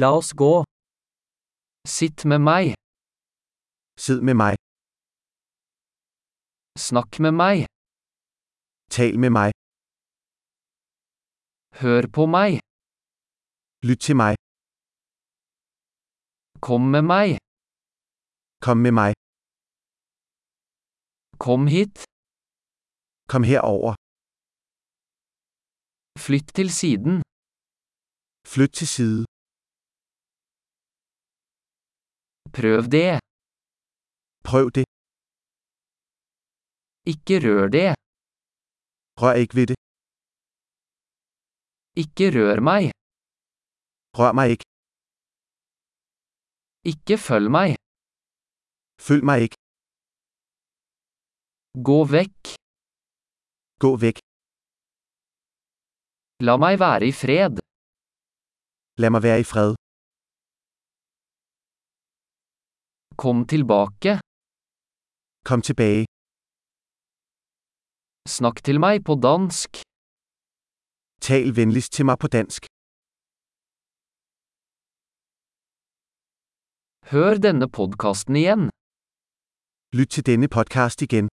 La oss gå. Sitt med meg. Sid med mig. Snakk med meg. Tal med mig. Hør på meg. Lyt til mig. Kom med meg. Kom med mig. Kom hit. Kom herover. Flytt til siden. Flyt til side. Prøv det. Prøv det. Ikke rør det. Rør ikke ved det. Ikke rør meg. Rør meg ikke. Ikke følg meg. Følg meg ikke. Gå vekk. Gå vekk. La meg være i fred. La meg være i fred. Kom tilbake. Kom tilbage. Snakk til meg på dansk. Tal vennligst til meg på dansk. Hør denne podkasten igjen. Lytt til denne podcast igen.